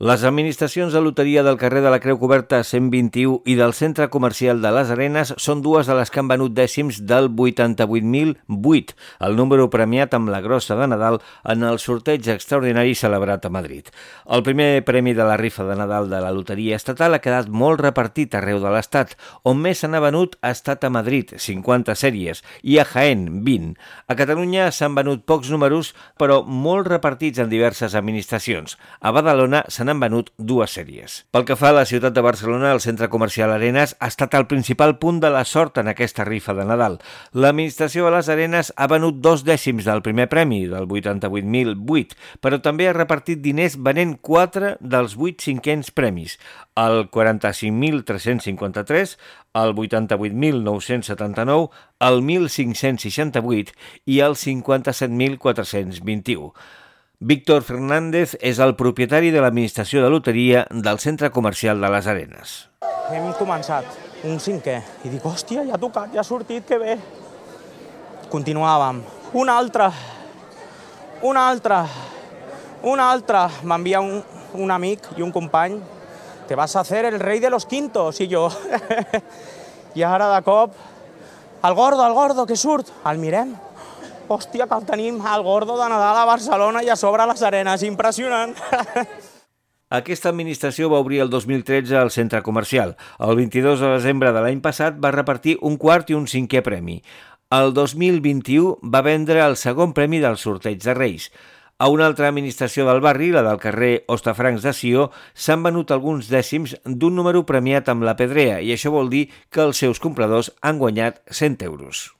Les administracions de loteria del carrer de la Creu Coberta 121 i del centre comercial de les Arenes són dues de les que han venut dècims del 88.008, el número premiat amb la grossa de Nadal en el sorteig extraordinari celebrat a Madrid. El primer premi de la rifa de Nadal de la loteria estatal ha quedat molt repartit arreu de l'Estat. On més se n'ha venut ha estat a Madrid, 50 sèries, i a Jaén, 20. A Catalunya s'han venut pocs números, però molt repartits en diverses administracions. A Badalona se n'han venut dues sèries. Pel que fa a la ciutat de Barcelona, el centre comercial Arenas ha estat el principal punt de la sort en aquesta rifa de Nadal. L'administració de les Arenes ha venut dos dècims del primer premi, del 88.008, però també ha repartit diners venent quatre dels vuit cinquens premis, el 45.353, el 88.979, el 1.568 i el 57.421. Víctor Fernández és el propietari de l'administració de loteria del centre comercial de les Arenes. Hem començat un cinquè i dic, hòstia, ja ha tocat, ja ha sortit, que bé. Continuàvem. Un altre, un altre, un altre. M'envia un, un amic i un company te vas a hacer el rei de los quintos, i jo. I ara de cop, el gordo, el gordo, que surt. El mirem, hòstia, que el tenim al Gordo de Nadal a Barcelona i a sobre les arenes, impressionant. Aquesta administració va obrir el 2013 al centre comercial. El 22 de desembre de l'any passat va repartir un quart i un cinquè premi. El 2021 va vendre el segon premi del sorteig de Reis. A una altra administració del barri, la del carrer Ostafrancs de Sió, s'han venut alguns dècims d'un número premiat amb la pedrea i això vol dir que els seus compradors han guanyat 100 euros.